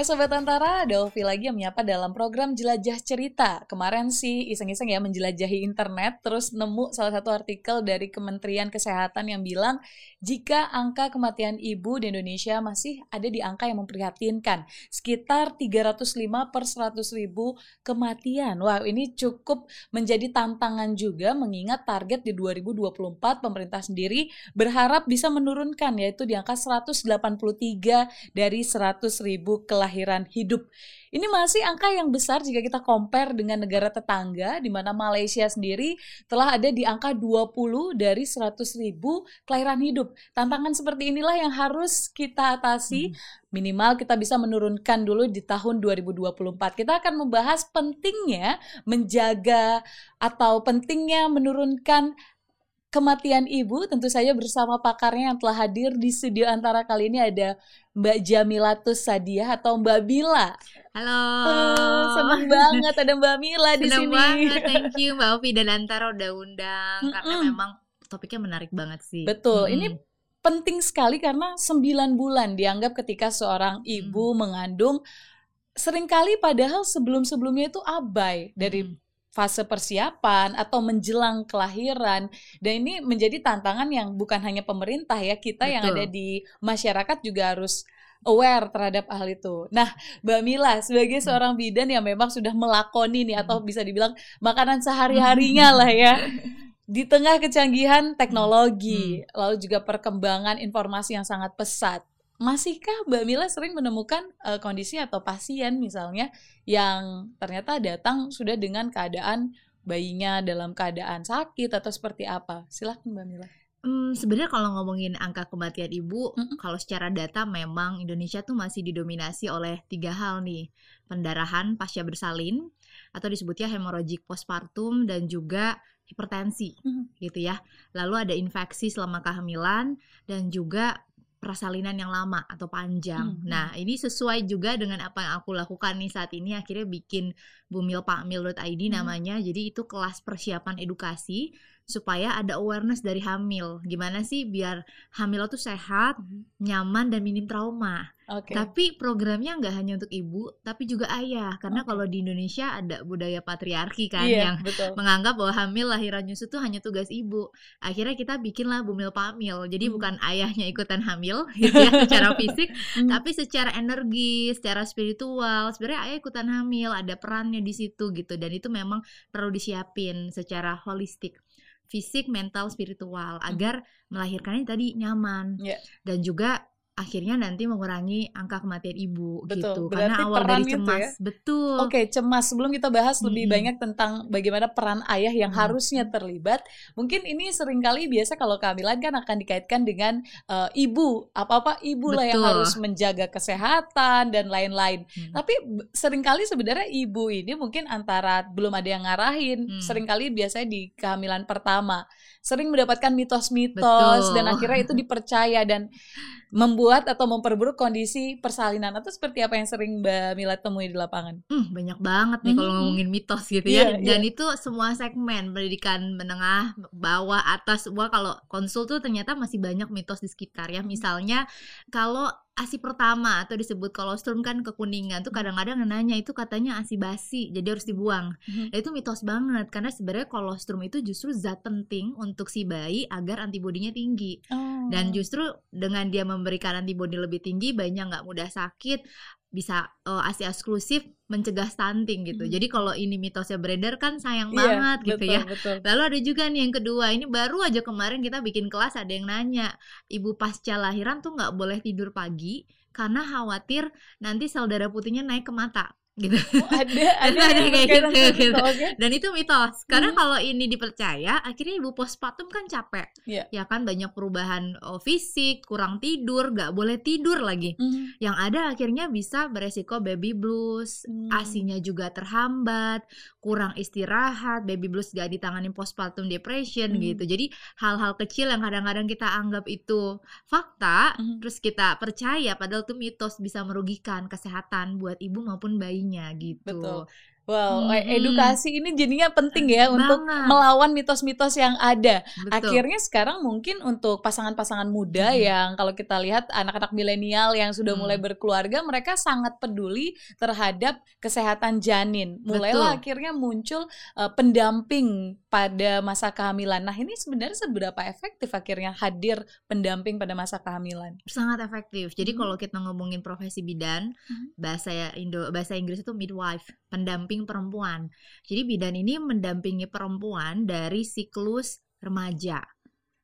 Hai Sobat Antara, Ovi lagi yang menyapa dalam program Jelajah Cerita. Kemarin sih iseng-iseng ya menjelajahi internet, terus nemu salah satu artikel dari Kementerian Kesehatan yang bilang jika angka kematian ibu di Indonesia masih ada di angka yang memprihatinkan, sekitar 305 per 100 ribu kematian. Wah ini cukup menjadi tantangan juga mengingat target di 2024 pemerintah sendiri berharap bisa menurunkan yaitu di angka 183 dari 100 ribu kelahiran kelahiran hidup. Ini masih angka yang besar jika kita compare dengan negara tetangga, di mana Malaysia sendiri telah ada di angka 20 dari 100 ribu kelahiran hidup. Tantangan seperti inilah yang harus kita atasi. Minimal kita bisa menurunkan dulu di tahun 2024. Kita akan membahas pentingnya menjaga atau pentingnya menurunkan kematian ibu tentu saja bersama pakarnya yang telah hadir di studio antara kali ini ada Mbak Jamilatus Sadia atau Mbak Bila. Halo. Uh, senang banget ada Mbak Mila di Senang sini. banget, thank you Mbak Ovi dan Antara udah undang mm -mm. karena memang topiknya menarik banget sih. Betul. Mm. Ini penting sekali karena 9 bulan dianggap ketika seorang ibu mm. mengandung sering kali padahal sebelum-sebelumnya itu abai dari mm fase persiapan atau menjelang kelahiran dan ini menjadi tantangan yang bukan hanya pemerintah ya kita Betul. yang ada di masyarakat juga harus aware terhadap hal itu. Nah, Mbak Mila sebagai hmm. seorang bidan yang memang sudah melakoni nih atau hmm. bisa dibilang makanan sehari-harinya lah ya. Di tengah kecanggihan teknologi, hmm. lalu juga perkembangan informasi yang sangat pesat masihkah Mbak Mila sering menemukan uh, kondisi atau pasien misalnya yang ternyata datang sudah dengan keadaan bayinya dalam keadaan sakit atau seperti apa? Silahkan Mbak Mila. Hmm, sebenarnya kalau ngomongin angka kematian ibu, mm -hmm. kalau secara data memang Indonesia tuh masih didominasi oleh tiga hal nih, pendarahan pasca bersalin atau disebutnya hemoragik postpartum dan juga hipertensi, mm -hmm. gitu ya. Lalu ada infeksi selama kehamilan dan juga persalinan yang lama atau panjang. Hmm. Nah, ini sesuai juga dengan apa yang aku lakukan nih saat ini akhirnya bikin bumilpakmil.id hmm. namanya. Jadi itu kelas persiapan edukasi supaya ada awareness dari hamil. Gimana sih biar hamil itu sehat, hmm. nyaman dan minim trauma. Okay. Tapi programnya nggak hanya untuk ibu, tapi juga ayah. Karena okay. kalau di Indonesia ada budaya patriarki kan yeah, yang betul. menganggap bahwa hamil lahiran nyusu itu hanya tugas ibu. Akhirnya kita bikinlah bumil pamil. Jadi hmm. bukan ayahnya ikutan hamil gitu ya secara fisik, hmm. tapi secara energi, secara spiritual. Sebenarnya ayah ikutan hamil, ada perannya di situ gitu. Dan itu memang perlu disiapin secara holistik fisik, mental, spiritual agar melahirkannya tadi nyaman yeah. dan juga akhirnya nanti mengurangi angka kematian ibu betul, gitu karena awal dari cemas ya? betul oke okay, cemas sebelum kita bahas hmm. lebih banyak tentang bagaimana peran ayah yang hmm. harusnya terlibat mungkin ini sering kali biasa kalau kehamilan kan akan dikaitkan dengan uh, ibu apa apa ibu lah yang harus menjaga kesehatan dan lain-lain hmm. tapi sering kali sebenarnya ibu ini mungkin antara belum ada yang ngarahin hmm. sering kali biasanya di kehamilan pertama sering mendapatkan mitos-mitos dan akhirnya itu dipercaya dan membuat atau memperburuk kondisi persalinan atau seperti apa yang sering Mbak Mila temui di lapangan? Hmm, banyak banget nih mm -hmm. kalau ngomongin mitos gitu ya. Yeah, Dan yeah. itu semua segmen pendidikan menengah, bawah, atas, semua kalau konsul tuh ternyata masih banyak mitos di sekitar ya. Misalnya kalau ASI pertama atau disebut kolostrum kan kekuningan tuh kadang-kadang nanya itu katanya ASI basi jadi harus dibuang. Mm-hmm. Nah, itu mitos banget karena sebenarnya kolostrum itu justru zat penting untuk si bayi agar antibodinya tinggi. Oh. Dan justru dengan dia memberikan antibodi lebih tinggi bayinya nggak mudah sakit, bisa uh, ASI eksklusif mencegah stunting gitu. Hmm. Jadi kalau ini mitosnya beredar kan sayang yeah, banget gitu ya. Betul. Lalu ada juga nih yang kedua, ini baru aja kemarin kita bikin kelas ada yang nanya, ibu pasca lahiran tuh nggak boleh tidur pagi karena khawatir nanti sel darah putihnya naik ke mata gitu. Oh, ada ada, ada kayak gitu, gitu. Okay. Dan itu mitos. Karena hmm. kalau ini dipercaya, akhirnya ibu postpartum kan capek. Yeah. Ya kan banyak perubahan oh, fisik, kurang tidur, gak boleh tidur lagi. Hmm. Yang ada akhirnya bisa beresiko baby blues, hmm. asinya juga terhambat, kurang istirahat, baby blues gak ditangani postpartum depression hmm. gitu. Jadi hal-hal kecil yang kadang-kadang kita anggap itu fakta, hmm. terus kita percaya padahal itu mitos bisa merugikan kesehatan buat ibu maupun bayinya gitu. Betul. Wow, hmm. edukasi ini jadinya penting ya Banget. untuk melawan mitos-mitos yang ada. Betul. Akhirnya sekarang mungkin untuk pasangan-pasangan muda hmm. yang kalau kita lihat anak-anak milenial yang sudah hmm. mulai berkeluarga, mereka sangat peduli terhadap kesehatan janin. Mulailah Betul. akhirnya muncul uh, pendamping pada masa kehamilan. Nah, ini sebenarnya seberapa efektif akhirnya hadir pendamping pada masa kehamilan? Sangat efektif. Jadi hmm. kalau kita ngomongin profesi bidan, hmm. bahasa Indo bahasa Inggris itu midwife, pendamping perempuan. Jadi bidan ini mendampingi perempuan dari siklus remaja.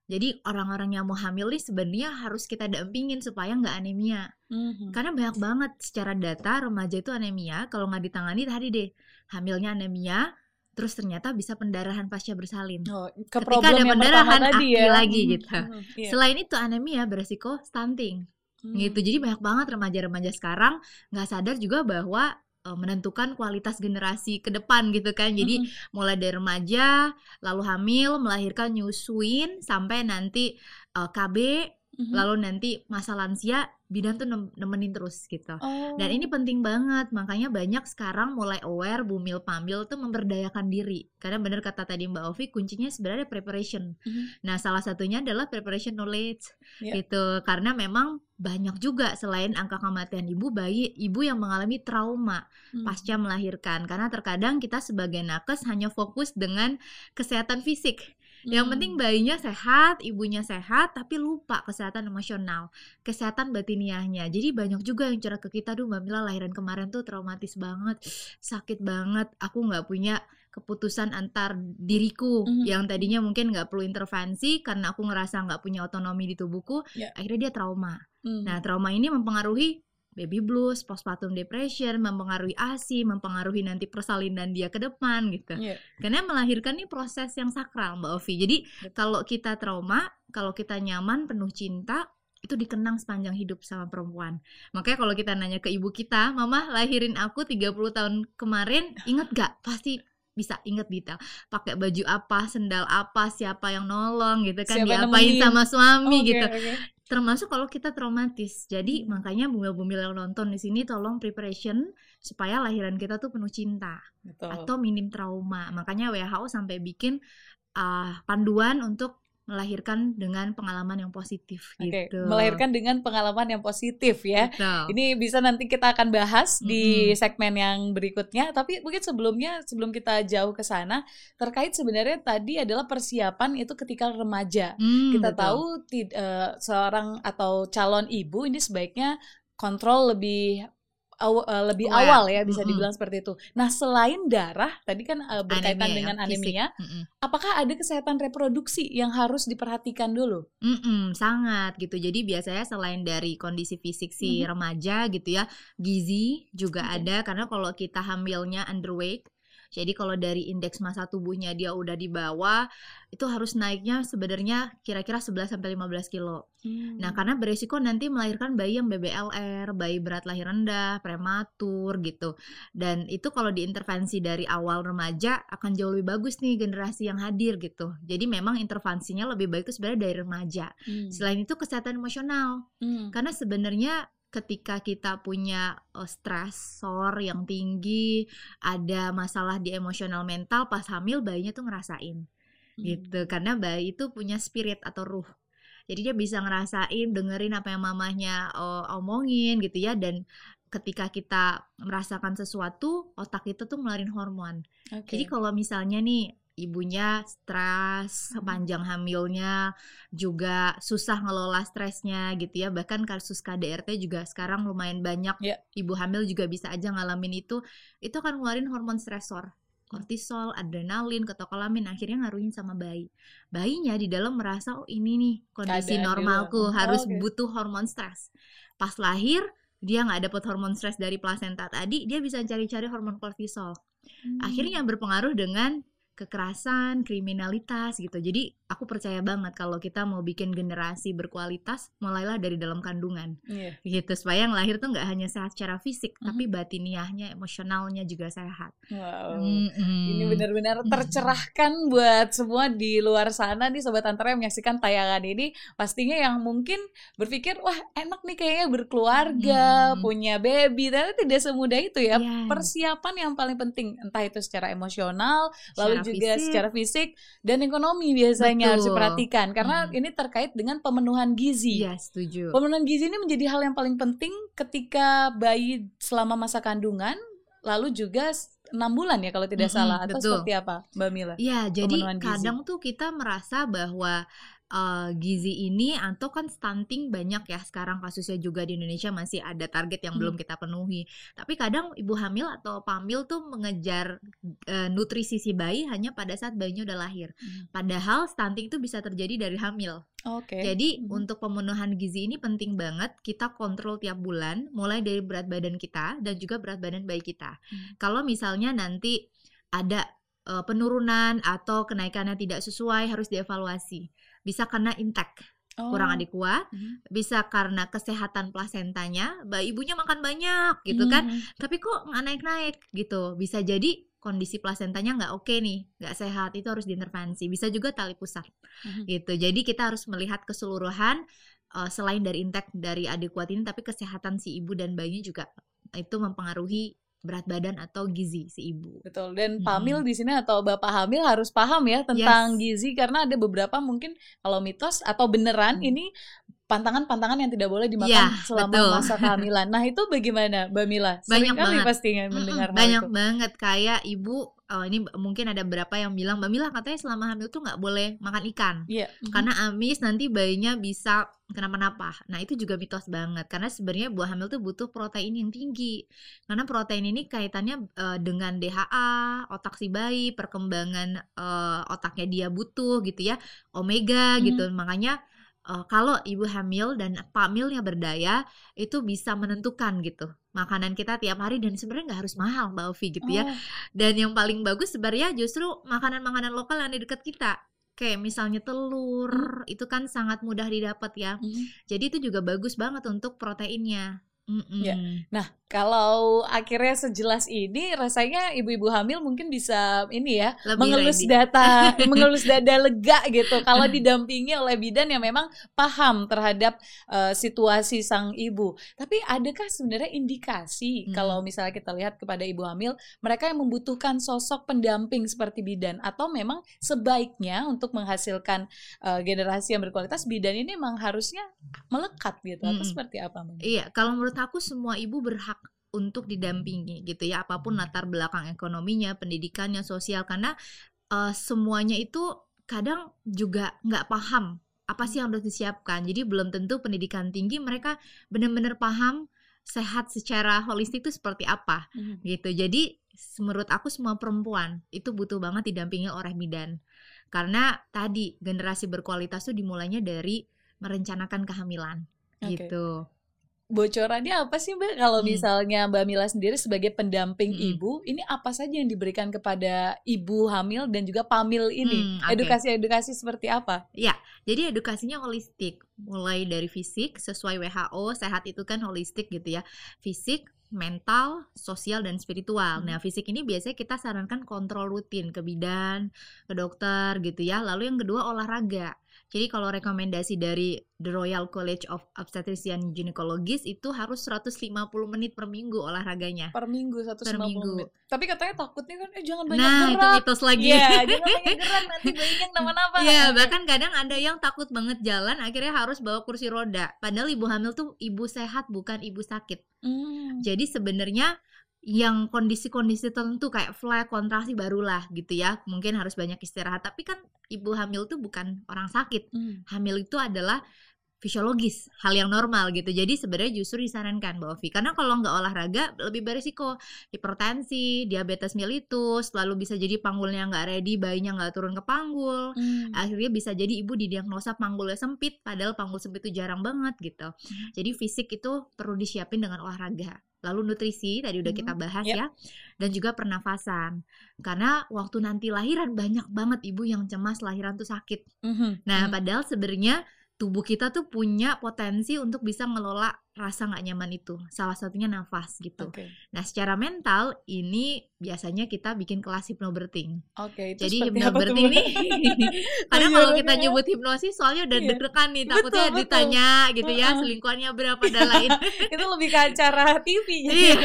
Jadi orang-orang yang mau hamil nih sebenarnya harus kita dampingin supaya nggak anemia. Mm-hmm. Karena banyak banget secara data remaja itu anemia. Kalau nggak ditangani tadi deh hamilnya anemia, terus ternyata bisa pendarahan pasca bersalin. Oh, ke Ketika ada pendarahan tadi ya. lagi mm-hmm. gitu. Mm-hmm. Yeah. Selain itu anemia beresiko stunting. Mm-hmm. Gitu. Jadi banyak banget remaja-remaja sekarang nggak sadar juga bahwa uh, menentukan kualitas generasi ke depan gitu kan. Jadi mm -hmm. mulai dari remaja, lalu hamil, melahirkan nyusuin sampai nanti uh, eh, KB, mm -hmm. lalu nanti masa lansia bidan tuh nemenin terus gitu. Oh. Dan ini penting banget, makanya banyak sekarang mulai aware bumil pamil tuh memberdayakan diri. Karena benar kata tadi Mbak Ovi, kuncinya sebenarnya preparation. Mm -hmm. Nah, salah satunya adalah preparation knowledge yeah. gitu. Karena memang banyak juga selain angka kematian ibu bayi ibu yang mengalami trauma hmm. pasca melahirkan karena terkadang kita sebagai nakes hanya fokus dengan kesehatan fisik yang penting hmm. bayinya sehat, ibunya sehat, tapi lupa kesehatan emosional, kesehatan batiniahnya. Jadi banyak juga yang cerita ke kita, duh Mbak Mila lahiran kemarin tuh traumatis banget, sakit banget, aku nggak punya keputusan antar diriku mm-hmm. yang tadinya mungkin nggak perlu intervensi karena aku ngerasa nggak punya otonomi di tubuhku, yeah. akhirnya dia trauma. Mm. Nah trauma ini mempengaruhi baby blues, postpartum depression, mempengaruhi ASI, mempengaruhi nanti persalinan dia ke depan gitu. Yeah. Karena melahirkan ini proses yang sakral Mbak Ovi. Jadi kalau kita trauma, kalau kita nyaman, penuh cinta, itu dikenang sepanjang hidup sama perempuan. Makanya kalau kita nanya ke ibu kita, "Mama lahirin aku 30 tahun kemarin, inget gak?" Pasti bisa inget detail pakai baju apa sendal apa siapa yang nolong gitu kan siapa diapain sama suami okay, gitu okay termasuk kalau kita traumatis. Jadi hmm. makanya bumil-bumil yang nonton di sini tolong preparation supaya lahiran kita tuh penuh cinta Betul. atau minim trauma. Makanya WHO sampai bikin uh, panduan untuk melahirkan dengan pengalaman yang positif okay. gitu. Melahirkan dengan pengalaman yang positif ya. Betul. Ini bisa nanti kita akan bahas mm-hmm. di segmen yang berikutnya, tapi mungkin sebelumnya sebelum kita jauh ke sana terkait sebenarnya tadi adalah persiapan itu ketika remaja. Mm, kita betul. tahu uh, seorang atau calon ibu ini sebaiknya kontrol lebih aw, uh, lebih awal ya bisa mm -hmm. dibilang seperti itu. Nah selain darah tadi kan uh, berkaitan anemia, ya, dengan anemia, mm -hmm. apakah ada kesehatan reproduksi yang harus diperhatikan dulu? Mm -hmm, sangat gitu. Jadi biasanya selain dari kondisi fisik si mm -hmm. remaja gitu ya, gizi juga okay. ada karena kalau kita hamilnya underweight jadi kalau dari indeks massa tubuhnya dia udah di bawah, itu harus naiknya sebenarnya kira-kira 11 sampai 15 kilo. Hmm. Nah, karena beresiko nanti melahirkan bayi yang BBLR, bayi berat lahir rendah, prematur gitu. Dan itu kalau diintervensi dari awal remaja akan jauh lebih bagus nih generasi yang hadir gitu. Jadi memang intervensinya lebih baik itu sebenarnya dari remaja. Hmm. Selain itu kesehatan emosional. Hmm. Karena sebenarnya ketika kita punya uh, stresor yang tinggi, ada masalah di emosional mental pas hamil bayinya tuh ngerasain. Hmm. Gitu. Karena bayi itu punya spirit atau ruh. Jadi dia bisa ngerasain, dengerin apa yang mamahnya uh, omongin gitu ya dan ketika kita merasakan sesuatu, otak itu tuh ngeluarin hormon. Okay. Jadi kalau misalnya nih ibunya stres sepanjang hamilnya juga susah ngelola stresnya gitu ya bahkan kasus KDRT juga sekarang lumayan banyak yeah. ibu hamil juga bisa aja ngalamin itu itu akan ngeluarin hormon stresor kortisol, adrenalin, ketokolamin akhirnya ngaruhin sama bayi. Bayinya di dalam merasa oh ini nih kondisi normalku oh, harus okay. butuh hormon stres. Pas lahir dia nggak dapet hormon stres dari plasenta tadi, dia bisa cari-cari hormon kortisol. Hmm. Akhirnya berpengaruh dengan kekerasan, kriminalitas gitu. Jadi aku percaya banget kalau kita mau bikin generasi berkualitas mulailah dari dalam kandungan Iya. gitu supaya yang lahir tuh nggak hanya sehat secara fisik Mhm. tapi batiniahnya emosionalnya juga sehat Wow. Mm-mm. Ini benar-benar tercerahkan buat semua di luar sana nih Sobat Antara yang menyaksikan tayangan ini Pastinya yang mungkin berpikir Wah enak nih kayaknya berkeluarga, Hmm. punya baby Ternyata tidak semudah itu ya Yes. Persiapan yang paling penting Entah itu secara emosional, lalu Secara juga fisik. secara fisik Dan ekonomi biasanya harus Betul. diperhatikan Karena Hmm. ini terkait dengan pemenuhan gizi Iya setuju Pemenuhan gizi ini menjadi hal yang paling penting ketika bayi selama masa kandungan, lalu juga enam bulan ya kalau tidak Mm-mm, salah atau betul. seperti apa, Mbak Mila? Iya, jadi kadang tuh kita merasa bahwa eh, gizi ini atau kan stunting banyak ya sekarang kasusnya juga di Indonesia masih ada target yang Hmm. belum kita penuhi. Tapi kadang ibu hamil atau pamil tuh mengejar eh, nutrisi si bayi hanya pada saat bayinya udah lahir. Hmm. Padahal stunting itu bisa terjadi dari hamil. Oke. Jadi Mhm. untuk pemenuhan gizi ini penting banget kita kontrol tiap bulan, mulai dari berat badan kita dan juga berat badan bayi kita. Hmm. Kalau misalnya nanti ada eh, penurunan atau kenaikannya tidak sesuai harus dievaluasi. Bisa karena intake Oh. kurang adekuat, Mhm. bisa karena kesehatan plasentanya, bayi ibunya makan banyak gitu kan, Mhm. tapi kok nggak naik-naik gitu. Bisa jadi kondisi plasentanya nggak oke nih, nggak sehat, itu harus diintervensi. Bisa juga tali pusat Mhm. gitu. Jadi kita harus melihat keseluruhan eh, selain dari intake dari adekuat ini, tapi kesehatan si ibu dan bayinya juga itu mempengaruhi berat badan atau gizi si ibu. Betul. Dan Mhm. pamil di sini atau bapak hamil harus paham ya tentang Yes. gizi karena ada beberapa mungkin kalau mitos atau beneran Hmm. ini pantangan-pantangan yang tidak boleh dimakan Ya, selama betul. masa kehamilan. Nah, itu bagaimana, Mbak Mila? Banyak Sering kali banget. pastinya mendengar hal banyak itu. banget kayak ibu oh ini mungkin ada beberapa yang bilang Mbak Mila katanya selama hamil tuh nggak boleh makan ikan Iya. Mhm. karena amis nanti bayinya bisa kenapa-napa. Nah itu juga mitos banget karena sebenarnya buah hamil tuh butuh protein yang tinggi karena protein ini kaitannya eh, dengan DHA otak si bayi perkembangan eh, otaknya dia butuh gitu ya omega Mhm. gitu makanya eh, kalau ibu hamil dan pamilnya berdaya itu bisa menentukan gitu makanan kita tiap hari dan sebenarnya nggak harus mahal mbak Ovi gitu ya Oh, dan yang paling bagus sebenarnya justru makanan-makanan lokal yang di dekat kita. Kayak misalnya telur, itu kan sangat mudah didapat ya. mhm. Jadi itu juga bagus banget untuk proteinnya. Mm-mm. Ya. Nah, kalau akhirnya sejelas ini, rasanya ibu-ibu hamil mungkin bisa ini ya, Lebih mengelus ready. data, mengelus dada lega gitu. Kalau didampingi oleh bidan yang memang paham terhadap eh, situasi sang ibu. Tapi adakah sebenarnya indikasi Hmm. kalau misalnya kita lihat kepada ibu hamil, mereka yang membutuhkan sosok pendamping seperti bidan, atau memang sebaiknya untuk menghasilkan eh, generasi yang berkualitas, bidan ini memang harusnya melekat gitu, atau Mm-mm. seperti apa? Iya, kalau menurut aku semua ibu berhak untuk didampingi gitu ya, apa pun latar belakang ekonominya, pendidikannya, sosial karena eh, semuanya itu kadang juga nggak paham apa sih yang harus disiapkan. Jadi belum tentu pendidikan tinggi mereka benar-benar paham sehat secara holistik itu seperti apa Mhm. gitu. Jadi menurut aku semua perempuan itu butuh banget didampingi oleh bidan. Karena tadi generasi berkualitas tuh dimulainya dari merencanakan kehamilan Oke. gitu. Bocorannya apa sih Mbak kalau Hmm. misalnya Mbak Mila sendiri sebagai pendamping Mm-mm. ibu ini apa saja yang diberikan kepada ibu hamil dan juga pamil ini Hmm, edukasi-edukasi seperti apa Jadi edukasinya holistik, mulai dari fisik sesuai WHO, sehat itu kan holistik gitu ya. Fisik, mental, sosial dan spiritual. Hmm. Nah, fisik ini biasanya kita sarankan kontrol rutin ke bidan, ke dokter gitu ya. Lalu yang kedua olahraga. Jadi kalau rekomendasi dari The Royal College of Obstetrician and Gynecologist itu harus 150 menit per minggu olahraganya. per minggu 150 minggu. menit tapi katanya takutnya kan eh jangan banyak Nah, itu gerak mitos lagi. Iya, jangan banyak gerak nanti bayinya kenapa-napa Iya, bahkan kadang ada yang takut banget jalan akhirnya harus bawa kursi roda. Padahal ibu hamil tuh ibu sehat bukan ibu sakit. Hmm. Jadi sebenarnya yang kondisi-kondisi tertentu kayak flag, kontraksi barulah gitu ya. Mungkin harus banyak istirahat. Tapi kan ibu hamil tuh bukan orang sakit. Hmm. Hamil itu adalah fisiologis, hal yang normal gitu. Jadi sebenarnya justru disarankan Mbak Ovi. Karena kalau nggak olahraga lebih berisiko hipertensi, diabetes mellitus, lalu bisa jadi panggulnya nggak ready, bayinya nggak turun ke panggul. Hmm. Akhirnya bisa jadi ibu didiagnosa panggulnya sempit, padahal panggul sempit itu jarang banget gitu. Hmm. Jadi fisik itu perlu disiapin dengan olahraga. Lalu nutrisi tadi udah hmm. kita bahas yep. ya. Dan juga pernafasan. Karena waktu nanti lahiran banyak banget ibu yang cemas lahiran tuh sakit. -hmm. Nah, -hmm. padahal sebenarnya tubuh kita tuh punya potensi untuk bisa ngelola rasa nggak nyaman itu. Salah satunya nafas gitu. Okay. Nah, secara mental ini biasanya kita bikin kelas hypnobirthing. Oke, okay, Jadi hypnobirthing ini karena kalau kita nyebut hipnosis soalnya udah iya. deg-degan nih takutnya betul, ditanya betul. gitu ya selingkuhannya berapa dan lain. itu lebih ke acara TV. iya.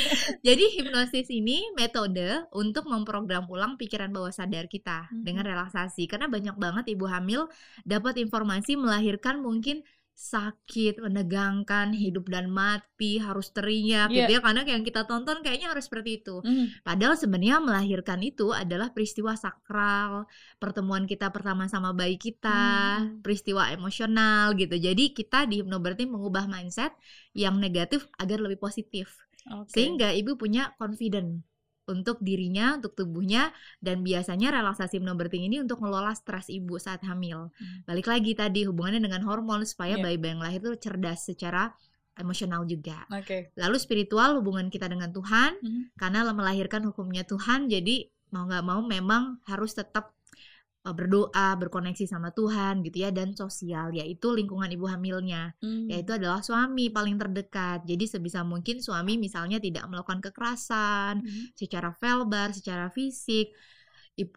Jadi hipnosis ini metode untuk memprogram ulang pikiran bawah sadar kita hmm. dengan relaksasi. Karena banyak banget ibu hamil dapat informasi melahirkan mungkin sakit, menegangkan, hidup dan mati, harus teriak yeah. gitu ya karena yang kita tonton kayaknya harus seperti itu. Mm. Padahal sebenarnya melahirkan itu adalah peristiwa sakral, pertemuan kita pertama sama bayi kita, mm. peristiwa emosional gitu. Jadi kita di berarti mengubah mindset yang negatif agar lebih positif. Okay. Sehingga ibu punya confident untuk dirinya, untuk tubuhnya, dan biasanya relaksasi menoberting ini untuk mengelola stres ibu saat hamil. Hmm. Balik lagi tadi hubungannya dengan hormon supaya yeah. bayi-bayi yang lahir itu cerdas secara emosional juga. Okay. Lalu spiritual hubungan kita dengan Tuhan, -hmm. karena melahirkan hukumnya Tuhan, jadi mau nggak mau memang harus tetap berdoa, berkoneksi sama Tuhan gitu ya dan sosial yaitu lingkungan ibu hamilnya. Hmm. Yaitu adalah suami paling terdekat. Jadi sebisa mungkin suami misalnya tidak melakukan kekerasan hmm. secara verbal, secara fisik.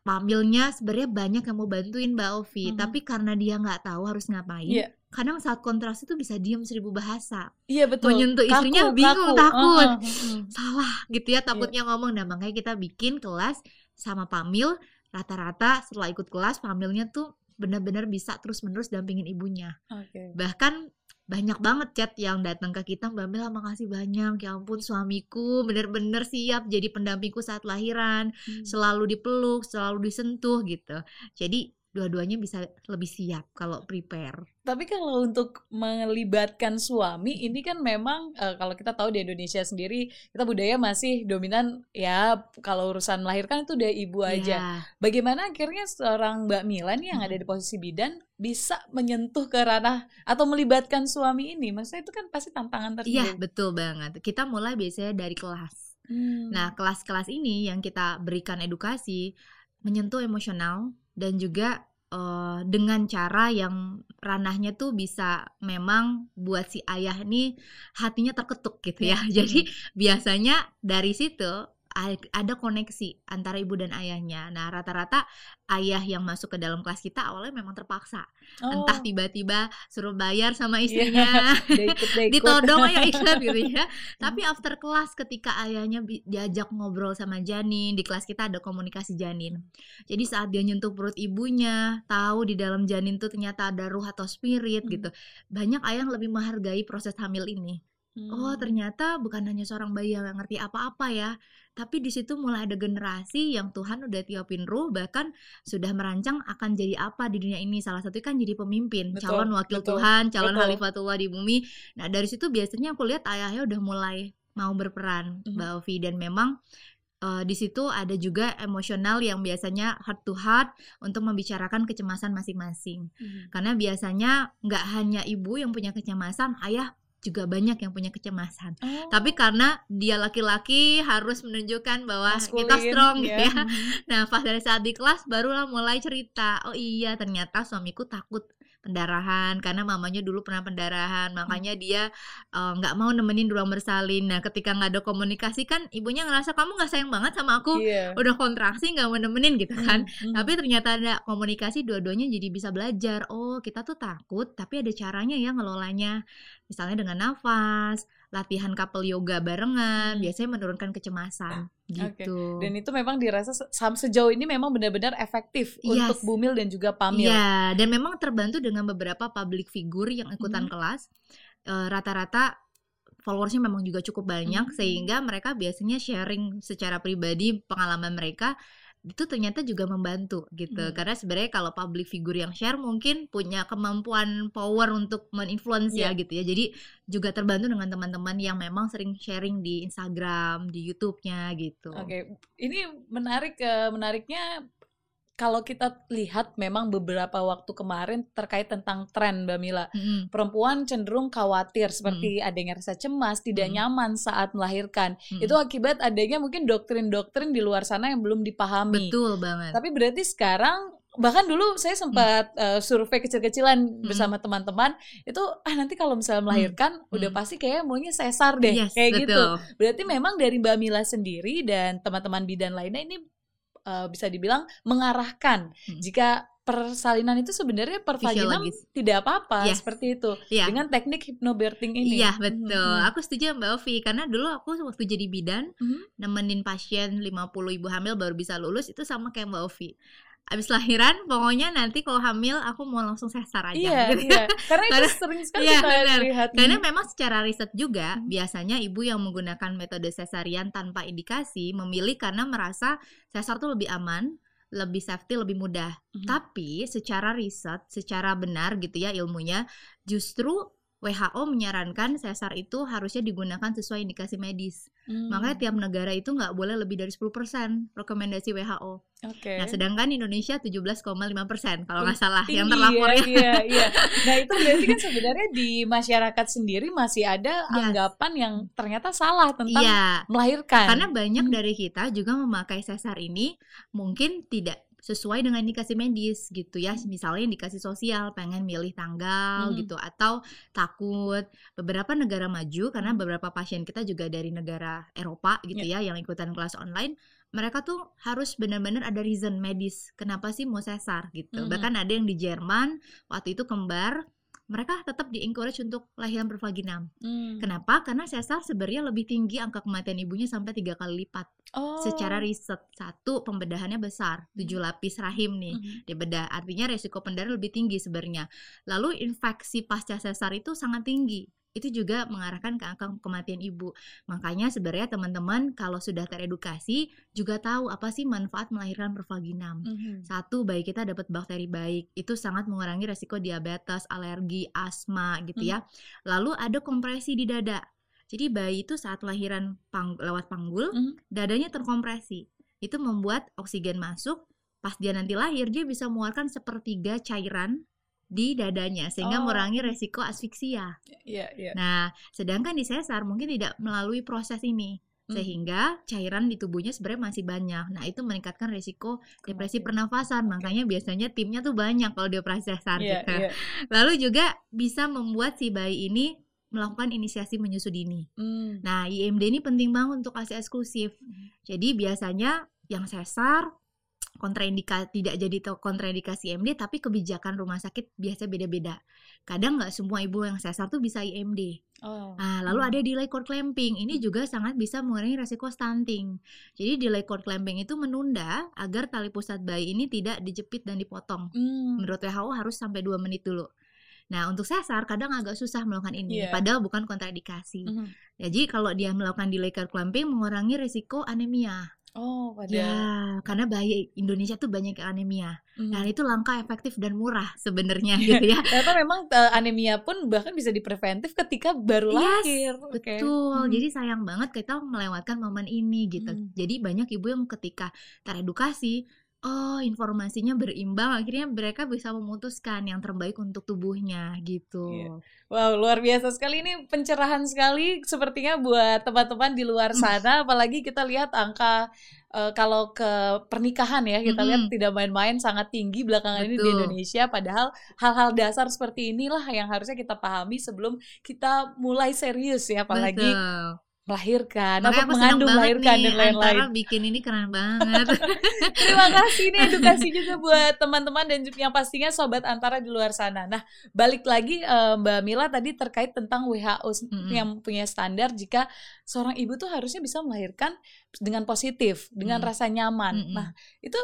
Hamilnya sebenarnya banyak yang mau bantuin Mbak Ovi, hmm. tapi karena dia nggak tahu harus ngapain, yeah kadang saat kontras itu bisa diem seribu bahasa. Iya betul. Menyentuh istrinya kaku, bingung, kaku. takut, uh, uh, uh. salah gitu ya, takutnya yeah. ngomong. Nah makanya kita bikin kelas sama Pamil rata-rata setelah ikut kelas hamilnya tuh benar-benar bisa terus-menerus dampingin ibunya. Okay. Bahkan banyak banget chat yang datang ke kita Mbak Mila makasih banyak ya ampun suamiku benar-benar siap jadi pendampingku saat lahiran hmm. selalu dipeluk selalu disentuh gitu jadi dua-duanya bisa lebih siap kalau prepare. Tapi kalau untuk melibatkan suami ini kan memang uh, kalau kita tahu di Indonesia sendiri kita budaya masih dominan ya kalau urusan melahirkan itu udah ibu iya. aja. Bagaimana akhirnya seorang Mbak Mila nih yang hmm. ada di posisi bidan bisa menyentuh ke ranah atau melibatkan suami ini? Maksudnya itu kan pasti tantangan tersendiri. Iya, betul banget. Kita mulai biasanya dari kelas. Hmm. Nah, kelas-kelas ini yang kita berikan edukasi menyentuh emosional dan juga uh, dengan cara yang ranahnya tuh bisa memang buat si ayah ini hatinya terketuk gitu ya. Hmm. Jadi biasanya dari situ ada koneksi antara ibu dan ayahnya. Nah, rata-rata ayah yang masuk ke dalam kelas kita awalnya memang terpaksa. Oh. Entah tiba-tiba suruh bayar sama iya. istrinya. Yeah. Ditodong ya ikut gitu ya. Tapi after kelas ketika ayahnya diajak ngobrol sama janin, di kelas kita ada komunikasi janin. Jadi saat dia nyentuh perut ibunya, tahu di dalam janin tuh ternyata ada ruh atau spirit hmm. gitu. Banyak ayah yang lebih menghargai proses hamil ini. Oh, hmm. Oh, ternyata bukan hanya seorang bayi yang ngerti apa-apa ya, tapi di situ mulai ada generasi yang Tuhan udah tiupin ruh bahkan sudah merancang akan jadi apa di dunia ini. Salah satu kan jadi pemimpin, betul, calon wakil betul, Tuhan, calon betul. halifatullah di bumi. Nah, dari situ biasanya aku lihat ayahnya udah mulai mau berperan, mm-hmm. Mbak Ovi dan memang uh, di situ ada juga emosional yang biasanya heart to heart untuk membicarakan kecemasan masing-masing. Hmm. Karena biasanya nggak hanya ibu yang punya kecemasan, ayah juga banyak yang punya kecemasan. Oh. Tapi karena dia laki-laki harus menunjukkan bahwa Maskulin, kita strong yeah. gitu ya. Nah, pas dari saat di kelas barulah mulai cerita, oh iya ternyata suamiku takut pendarahan karena mamanya dulu pernah pendarahan makanya dia eh, nggak uh, mau nemenin di ruang bersalin. Nah ketika nggak ada komunikasi kan ibunya ngerasa kamu nggak sayang banget sama aku yeah. udah kontraksi nggak mau nemenin gitu kan. mm, -hmm. tapi ternyata ada komunikasi dua-duanya jadi bisa belajar. Oh kita tuh takut tapi ada caranya ya ngelolanya. Misalnya dengan nafas latihan couple yoga barengan hmm. biasanya menurunkan kecemasan gitu. Okay. Dan itu memang dirasa sejauh ini memang benar-benar efektif yes. untuk Bumil dan juga Pamil. Iya, dan memang terbantu dengan beberapa public figure yang ikutan hmm. kelas. rata rata-rata followersnya memang juga cukup banyak hmm. sehingga mereka biasanya sharing secara pribadi pengalaman mereka itu ternyata juga membantu gitu hmm. karena sebenarnya kalau public figure yang share mungkin punya kemampuan power untuk meninfluence yeah. ya gitu ya jadi juga terbantu dengan teman-teman yang memang sering sharing di Instagram di YouTube-nya gitu. Oke, okay. ini menarik uh, menariknya kalau kita lihat memang beberapa waktu kemarin terkait tentang tren Mbak Mila, mm-hmm. perempuan cenderung khawatir seperti mm-hmm. adanya rasa cemas, tidak mm-hmm. nyaman saat melahirkan. Mm-hmm. Itu akibat adanya mungkin doktrin-doktrin di luar sana yang belum dipahami. Betul banget. Tapi berarti sekarang bahkan dulu saya sempat hmm. uh, survei kecil-kecilan hmm. bersama teman-teman itu ah nanti kalau misalnya melahirkan hmm. udah pasti kayak maunya sesar deh yes, kayak gitu. betul. gitu berarti memang dari Mbak Mila sendiri dan teman-teman bidan lainnya ini uh, bisa dibilang mengarahkan hmm. jika persalinan itu sebenarnya per vaginam tidak apa-apa yes. seperti itu yeah. dengan teknik hypnobirthing ini. Iya betul, hmm. aku setuju Mbak Ovi karena dulu aku waktu jadi bidan hmm. nemenin pasien 50 ibu hamil baru bisa lulus itu sama kayak Mbak Ovi abis lahiran pokoknya nanti kalau hamil aku mau langsung sesar aja iya, gitu. iya. karena itu sering sekali iya, kita lihat karena memang secara riset juga hmm. biasanya ibu yang menggunakan metode sesarian tanpa indikasi memilih karena merasa sesar tuh lebih aman lebih safety lebih mudah hmm. tapi secara riset secara benar gitu ya ilmunya justru WHO menyarankan sesar itu harusnya digunakan sesuai indikasi medis. Hmm. Makanya tiap negara itu nggak boleh lebih dari 10% rekomendasi WHO. Okay. Nah, sedangkan Indonesia 17,5% kalau nggak salah yang terlapor ya. Iya, iya. Nah, itu berarti kan sebenarnya di masyarakat sendiri masih ada yes. anggapan yang ternyata salah tentang iya. melahirkan. Karena banyak hmm. dari kita juga memakai sesar ini mungkin tidak sesuai dengan indikasi medis gitu ya misalnya indikasi sosial pengen milih tanggal hmm. gitu atau takut beberapa negara maju karena beberapa pasien kita juga dari negara Eropa gitu yeah. ya yang ikutan kelas online mereka tuh harus benar-benar ada reason medis kenapa sih mau sesar gitu hmm. bahkan ada yang di Jerman waktu itu kembar mereka tetap di encourage untuk lahiran bervaginam. Hmm. Kenapa? Karena sesar sebenarnya lebih tinggi angka kematian ibunya sampai tiga kali lipat. Oh. Secara riset satu pembedahannya besar, tujuh hmm. lapis rahim nih hmm. dibedah. Artinya resiko pendarahan lebih tinggi sebenarnya. Lalu infeksi pasca sesar itu sangat tinggi itu juga mengarahkan ke angka kematian ibu. Makanya sebenarnya teman-teman kalau sudah teredukasi juga tahu apa sih manfaat melahirkan pervaginam. Mm-hmm. Satu, bayi kita dapat bakteri baik, itu sangat mengurangi resiko diabetes, alergi, asma gitu ya. Lalu ada kompresi di dada. Jadi bayi itu saat lahiran pang- lewat panggul, mm-hmm. dadanya terkompresi. Itu membuat oksigen masuk, pas dia nanti lahir dia bisa mengeluarkan sepertiga cairan di dadanya sehingga oh. mengurangi resiko asfiksia. Yeah, yeah. Nah, sedangkan di sesar mungkin tidak melalui proses ini hmm. sehingga cairan di tubuhnya sebenarnya masih banyak. Nah, itu meningkatkan resiko depresi pernafasan. Makanya biasanya timnya tuh banyak kalau di operasi sesar yeah, gitu. Yeah. Lalu juga bisa membuat si bayi ini melakukan inisiasi menyusui dini. Hmm. Nah, IMD ini penting banget untuk ASI eksklusif. Hmm. Jadi biasanya yang sesar kontraindikasi tidak jadi kontraindikasi IMD tapi kebijakan rumah sakit biasa beda-beda. Kadang nggak semua ibu yang sesar tuh bisa IMD. Oh. Nah, lalu hmm. ada delay cord clamping. Ini juga sangat bisa mengurangi resiko stunting. Jadi delay cord clamping itu menunda agar tali pusat bayi ini tidak dijepit dan dipotong. Hmm. Menurut WHO harus sampai 2 menit dulu. Nah, untuk sesar kadang agak susah melakukan ini, yeah. padahal bukan kontraindikasi. Mm -hmm. Jadi kalau dia melakukan delay cord clamping mengurangi risiko anemia. Oh, pada Ya, karena bayi Indonesia tuh banyak anemia. Hmm. Nah, itu langkah efektif dan murah sebenarnya gitu ya. Ternyata memang uh, anemia pun bahkan bisa dipreventif ketika baru yes, lahir. Betul. Hmm. Jadi sayang banget kita melewatkan momen ini gitu. Hmm. Jadi banyak ibu yang ketika teredukasi oh informasinya berimbang akhirnya mereka bisa memutuskan yang terbaik untuk tubuhnya gitu. Yeah. Wow luar biasa sekali ini pencerahan sekali sepertinya buat teman-teman di luar sana apalagi kita lihat angka uh, kalau ke pernikahan ya kita mm -hmm. lihat tidak main-main sangat tinggi belakangan Betul. ini di Indonesia padahal hal-hal dasar seperti inilah yang harusnya kita pahami sebelum kita mulai serius ya apalagi Betul melahirkan, apa mengandung, melahirkan nih, dan lain-lain. bikin ini keren banget. Terima kasih ini edukasi juga buat teman-teman dan yang pastinya sobat antara di luar sana. Nah, balik lagi uh, Mbak Mila tadi terkait tentang WHO mm -hmm. yang punya standar jika seorang ibu tuh harusnya bisa melahirkan dengan positif, dengan mm -hmm. rasa nyaman. Mm -hmm. Nah, itu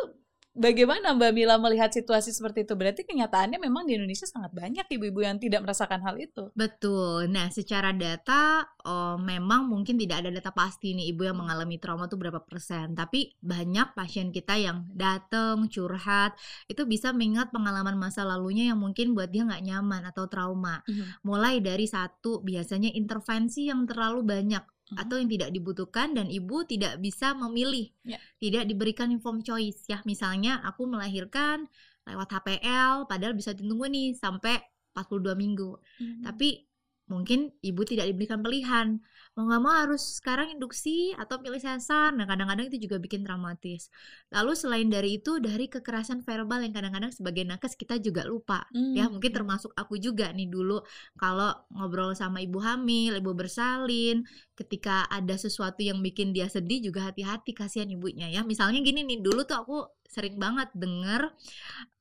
bagaimana Mbak Mila melihat situasi seperti itu? Berarti kenyataannya memang di Indonesia sangat banyak ibu-ibu yang tidak merasakan hal itu. Betul. Nah, secara data oh, memang mungkin tidak ada data pasti nih ibu yang mengalami trauma tuh berapa persen. Tapi banyak pasien kita yang datang curhat itu bisa mengingat pengalaman masa lalunya yang mungkin buat dia nggak nyaman atau trauma. Mm -hmm. Mulai dari satu biasanya intervensi yang terlalu banyak hmm. atau yang tidak dibutuhkan dan ibu tidak bisa memilih, yeah. tidak diberikan inform choice ya. Misalnya aku melahirkan lewat HPL padahal bisa ditunggu nih sampai 42 minggu. Hmm. Tapi mungkin ibu tidak diberikan pilihan. Mau nggak mau harus sekarang induksi atau pilih sesar nah kadang-kadang itu juga bikin traumatis. Lalu selain dari itu dari kekerasan verbal yang kadang-kadang sebagai nakes kita juga lupa. Hmm. ya mungkin termasuk aku juga nih dulu. Kalau ngobrol sama ibu hamil ibu bersalin ketika ada sesuatu yang bikin dia sedih juga hati-hati kasihan ibunya. Ya misalnya gini nih dulu tuh aku sering banget denger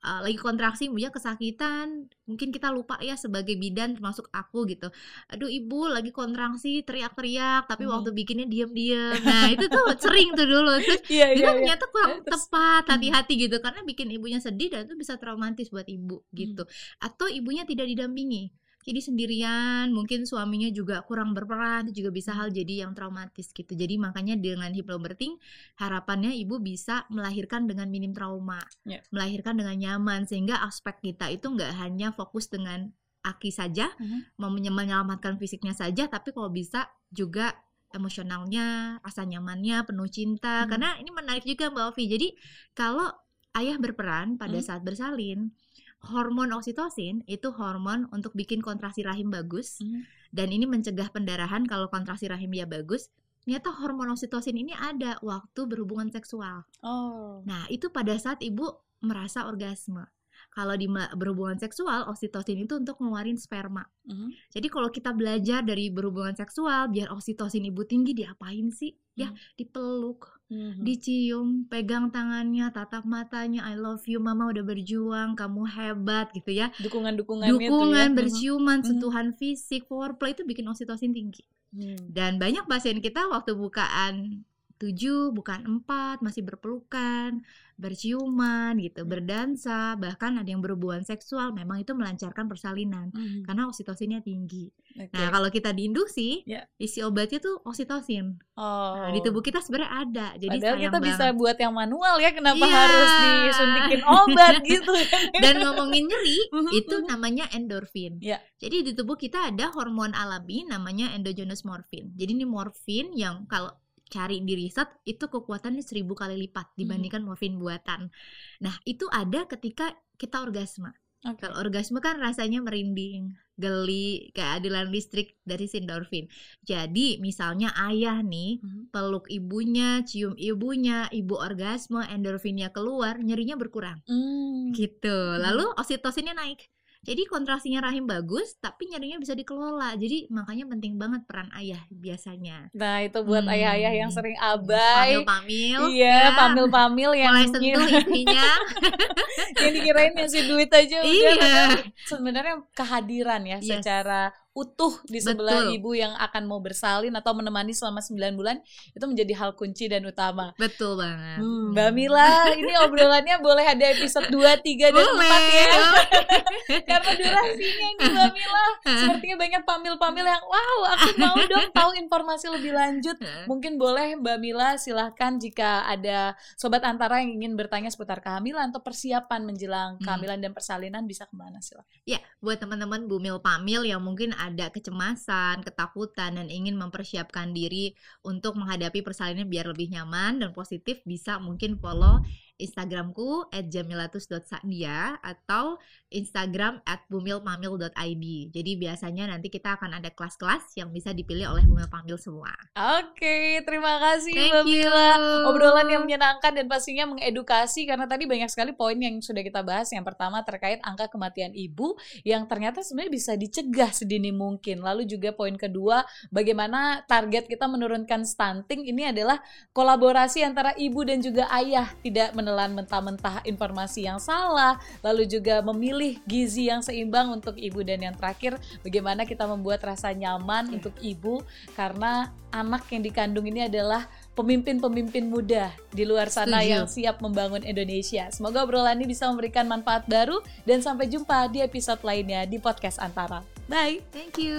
uh, lagi kontraksi ibunya kesakitan mungkin kita lupa ya sebagai bidan termasuk aku gitu aduh ibu lagi kontraksi teriak-teriak tapi hmm. waktu bikinnya diem-diem nah itu tuh sering tuh dulu terus yeah, itu yeah, iya. ternyata kurang yeah. tepat hmm. hati-hati hmm. gitu karena bikin ibunya sedih dan itu bisa traumatis buat ibu gitu hmm. atau ibunya tidak didampingi jadi sendirian mungkin suaminya juga kurang berperan itu juga bisa hal jadi yang traumatis gitu jadi makanya dengan hypnobirthing harapannya ibu bisa melahirkan dengan minim trauma yeah. melahirkan dengan nyaman sehingga aspek kita itu nggak hanya fokus dengan aki saja mm -hmm. menyelamatkan fisiknya saja tapi kalau bisa juga emosionalnya rasa nyamannya penuh cinta hmm. karena ini menarik juga mbak Ovi jadi kalau ayah berperan pada hmm. saat bersalin hormon oksitosin itu hormon untuk bikin kontraksi rahim bagus mm. dan ini mencegah pendarahan kalau kontraksi rahim ya bagus ternyata hormon oksitosin ini ada waktu berhubungan seksual. Oh. Nah, itu pada saat ibu merasa orgasme. Kalau di berhubungan seksual, oksitosin itu untuk ngeluarin sperma. Mm -hmm. Jadi kalau kita belajar dari berhubungan seksual, biar oksitosin ibu tinggi, diapain sih? Ya, mm. dipeluk, hmm dicium, pegang tangannya, tatap matanya, I love you, mama udah berjuang, kamu hebat gitu ya. Dukungan-dukungan Dukungan, ya. berciuman, mm-hmm. sentuhan fisik, foreplay itu bikin oksitosin tinggi. Mm. Dan banyak pasien kita waktu bukaan tujuh bukan empat masih berpelukan berciuman gitu hmm. berdansa bahkan ada yang berhubungan seksual memang itu melancarkan persalinan hmm. karena oksitosinnya tinggi okay. nah kalau kita diinduksi yeah. isi obatnya tuh oksitosin oh. nah, di tubuh kita sebenarnya ada jadi Padahal kita banget. bisa buat yang manual ya kenapa yeah. harus disuntikin obat gitu dan ngomongin nyeri hmm, itu hmm. namanya endorfin yeah. jadi di tubuh kita ada hormon alami namanya endogenous morfin jadi ini morfin yang kalau cari di riset itu kekuatannya seribu kali lipat hmm. dibandingkan hmm. morfin buatan. Nah itu ada ketika kita orgasme. Okay. Kalau orgasme kan rasanya merinding, geli, keadilan listrik dari sindorfin. Jadi misalnya ayah nih hmm. peluk ibunya, cium ibunya, ibu orgasme, endorfinnya keluar, nyerinya berkurang. Hmm. Gitu. Lalu oksitosinnya naik. Jadi kontraksinya rahim bagus, tapi nyarinya bisa dikelola. Jadi makanya penting banget peran ayah biasanya. Nah itu buat hmm. ayah-ayah yang sering abai, pamil-pamil, iya, ya. pamil-pamil yang mulai sentuh istrinya, yang dikirain ngasih duit aja iya. Sebenarnya kehadiran ya yes. secara utuh di sebelah Betul. ibu yang akan mau bersalin atau menemani selama 9 bulan itu menjadi hal kunci dan utama. Betul banget. Hmm, Mbak Mila, ini obrolannya boleh ada episode 2, 3 dan boleh. 4 ya. Karena durasinya ini Mbak Mila sepertinya banyak pamil-pamil yang wow, aku mau dong tahu informasi lebih lanjut. Mungkin boleh Mbak Mila silahkan jika ada sobat antara yang ingin bertanya seputar kehamilan atau persiapan menjelang hmm. kehamilan dan persalinan bisa ke mana silahkan. Ya, buat teman-teman Bumil Pamil yang mungkin ada kecemasan, ketakutan dan ingin mempersiapkan diri untuk menghadapi persalinan biar lebih nyaman dan positif bisa mungkin follow Instagramku @jamilatus.sandia atau Instagram @bumilpamil.id. Jadi biasanya nanti kita akan ada kelas-kelas yang bisa dipilih oleh Bumil Pamil semua. Oke, terima kasih Mbak Mila. Obrolan yang menyenangkan dan pastinya mengedukasi karena tadi banyak sekali poin yang sudah kita bahas. Yang pertama terkait angka kematian ibu yang ternyata sebenarnya bisa dicegah sedini mungkin. Lalu juga poin kedua, bagaimana target kita menurunkan stunting ini adalah kolaborasi antara ibu dan juga ayah, tidak menelan mentah-mentah informasi yang salah, lalu juga memilih gizi yang seimbang untuk ibu dan yang terakhir bagaimana kita membuat rasa nyaman untuk ibu karena anak yang dikandung ini adalah pemimpin-pemimpin muda di luar sana Setuju. yang siap membangun Indonesia. Semoga obrolan ini bisa memberikan manfaat baru dan sampai jumpa di episode lainnya di podcast Antara. Bye. Thank you.